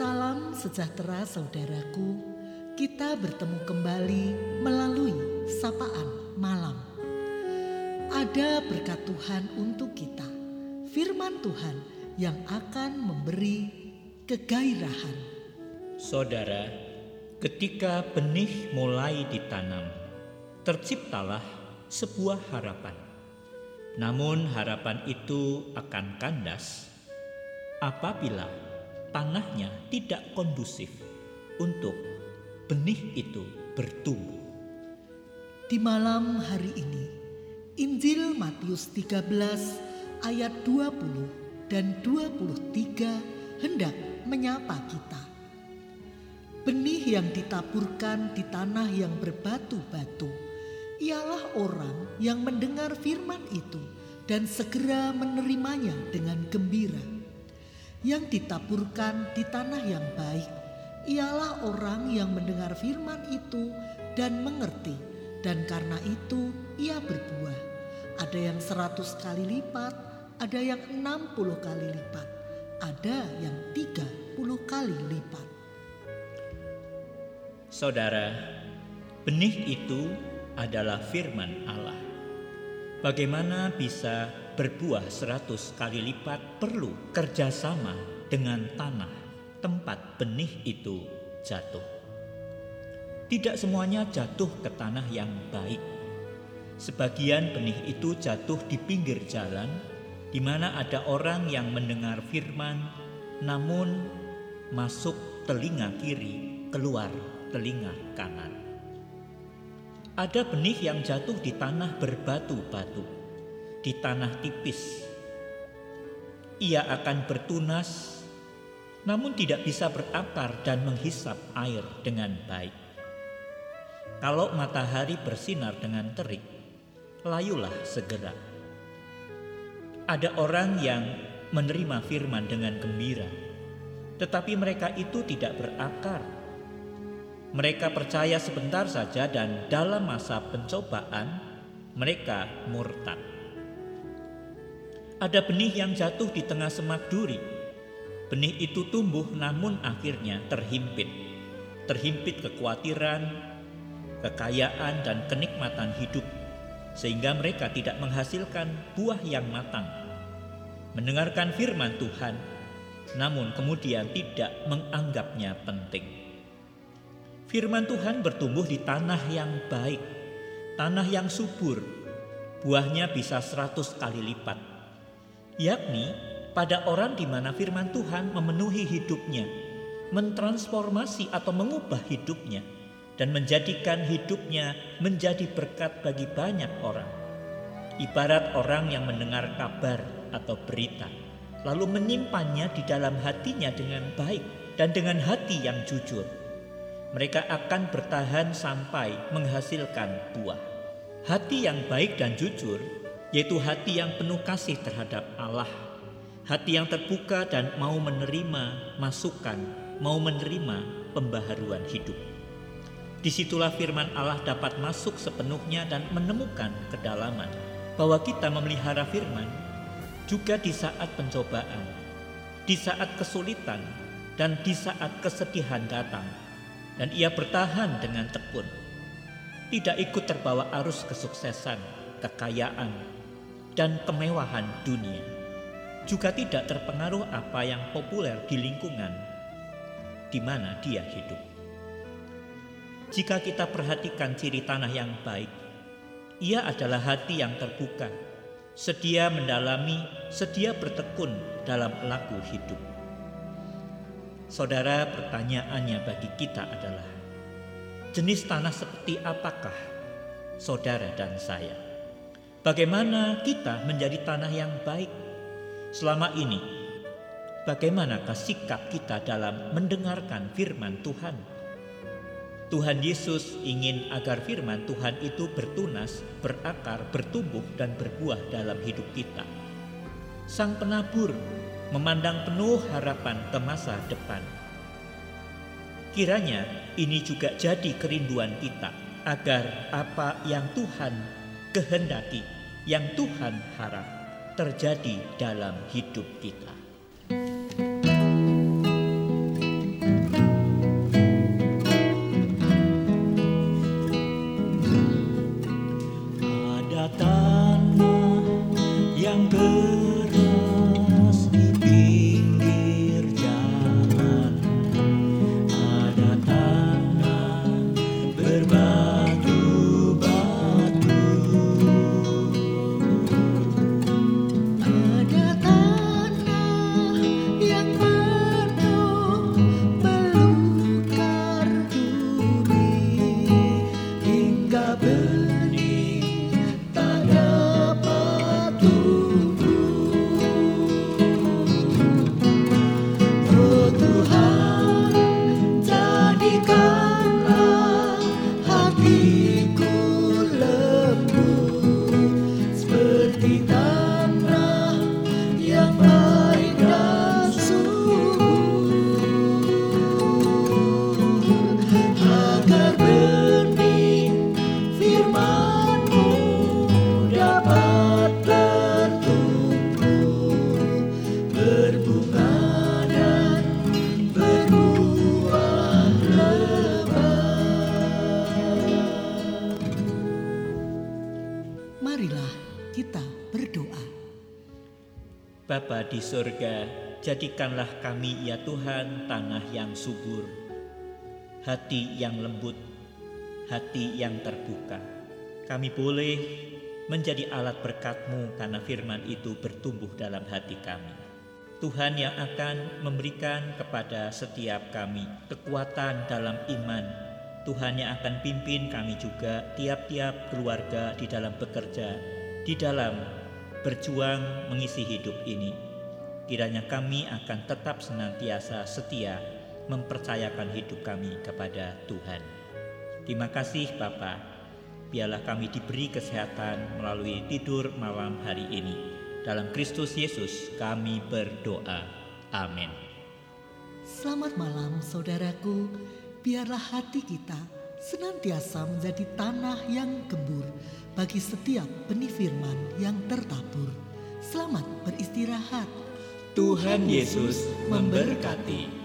Salam sejahtera saudaraku. Kita bertemu kembali melalui sapaan malam. Ada berkat Tuhan untuk kita. Firman Tuhan yang akan memberi kegairahan. Saudara, ketika benih mulai ditanam, terciptalah sebuah harapan. Namun harapan itu akan kandas apabila tanahnya tidak kondusif untuk benih itu bertumbuh. Di malam hari ini, Injil Matius 13 ayat 20 dan 23 hendak menyapa kita. Benih yang ditaburkan di tanah yang berbatu-batu ialah orang yang mendengar firman itu dan segera menerimanya dengan gembira. Yang ditaburkan di tanah yang baik ialah orang yang mendengar firman itu dan mengerti dan karena itu ia berbuah. Ada yang seratus kali lipat, ada yang enam puluh kali lipat, ada yang tiga puluh kali lipat. Saudara, benih itu adalah firman Allah. Bagaimana bisa berbuah seratus kali lipat perlu kerjasama dengan tanah tempat benih itu jatuh. Tidak semuanya jatuh ke tanah yang baik. Sebagian benih itu jatuh di pinggir jalan, di mana ada orang yang mendengar firman, namun masuk telinga kiri, keluar telinga kanan. Ada benih yang jatuh di tanah berbatu-batu, di tanah tipis. Ia akan bertunas namun tidak bisa berakar dan menghisap air dengan baik. Kalau matahari bersinar dengan terik, layulah segera. Ada orang yang menerima firman dengan gembira, tetapi mereka itu tidak berakar. Mereka percaya sebentar saja, dan dalam masa pencobaan mereka murtad. Ada benih yang jatuh di tengah semak duri Benih itu tumbuh namun akhirnya terhimpit. Terhimpit kekhawatiran, kekayaan dan kenikmatan hidup sehingga mereka tidak menghasilkan buah yang matang. Mendengarkan firman Tuhan namun kemudian tidak menganggapnya penting. Firman Tuhan bertumbuh di tanah yang baik, tanah yang subur, buahnya bisa seratus kali lipat, yakni pada orang di mana firman Tuhan memenuhi hidupnya, mentransformasi atau mengubah hidupnya, dan menjadikan hidupnya menjadi berkat bagi banyak orang. Ibarat orang yang mendengar kabar atau berita, lalu menyimpannya di dalam hatinya dengan baik dan dengan hati yang jujur. Mereka akan bertahan sampai menghasilkan buah. Hati yang baik dan jujur, yaitu hati yang penuh kasih terhadap Allah hati yang terbuka dan mau menerima masukan, mau menerima pembaharuan hidup. Di situlah firman Allah dapat masuk sepenuhnya dan menemukan kedalaman bahwa kita memelihara firman juga di saat pencobaan, di saat kesulitan, dan di saat kesedihan datang. Dan ia bertahan dengan tekun, tidak ikut terbawa arus kesuksesan, kekayaan, dan kemewahan dunia juga tidak terpengaruh apa yang populer di lingkungan di mana dia hidup. Jika kita perhatikan ciri tanah yang baik, ia adalah hati yang terbuka, sedia mendalami, sedia bertekun dalam laku hidup. Saudara, pertanyaannya bagi kita adalah: jenis tanah seperti apakah saudara dan saya? Bagaimana kita menjadi tanah yang baik? Selama ini, bagaimanakah sikap kita dalam mendengarkan firman Tuhan? Tuhan Yesus ingin agar firman Tuhan itu bertunas, berakar, bertumbuh, dan berbuah dalam hidup kita. Sang penabur memandang penuh harapan ke masa depan. Kiranya ini juga jadi kerinduan kita agar apa yang Tuhan kehendaki, yang Tuhan harap terjadi dalam hidup kita. Bapa di surga, jadikanlah kami ya Tuhan tanah yang subur, hati yang lembut, hati yang terbuka. Kami boleh menjadi alat berkat-Mu karena firman itu bertumbuh dalam hati kami. Tuhan yang akan memberikan kepada setiap kami kekuatan dalam iman. Tuhan yang akan pimpin kami juga tiap-tiap keluarga di dalam bekerja, di dalam berjuang mengisi hidup ini. Kiranya kami akan tetap senantiasa setia mempercayakan hidup kami kepada Tuhan. Terima kasih Bapa. Biarlah kami diberi kesehatan melalui tidur malam hari ini. Dalam Kristus Yesus kami berdoa. Amin. Selamat malam saudaraku. Biarlah hati kita senantiasa menjadi tanah yang gembur bagi setiap benih firman yang tertabur. Selamat beristirahat. Tuhan Yesus memberkati.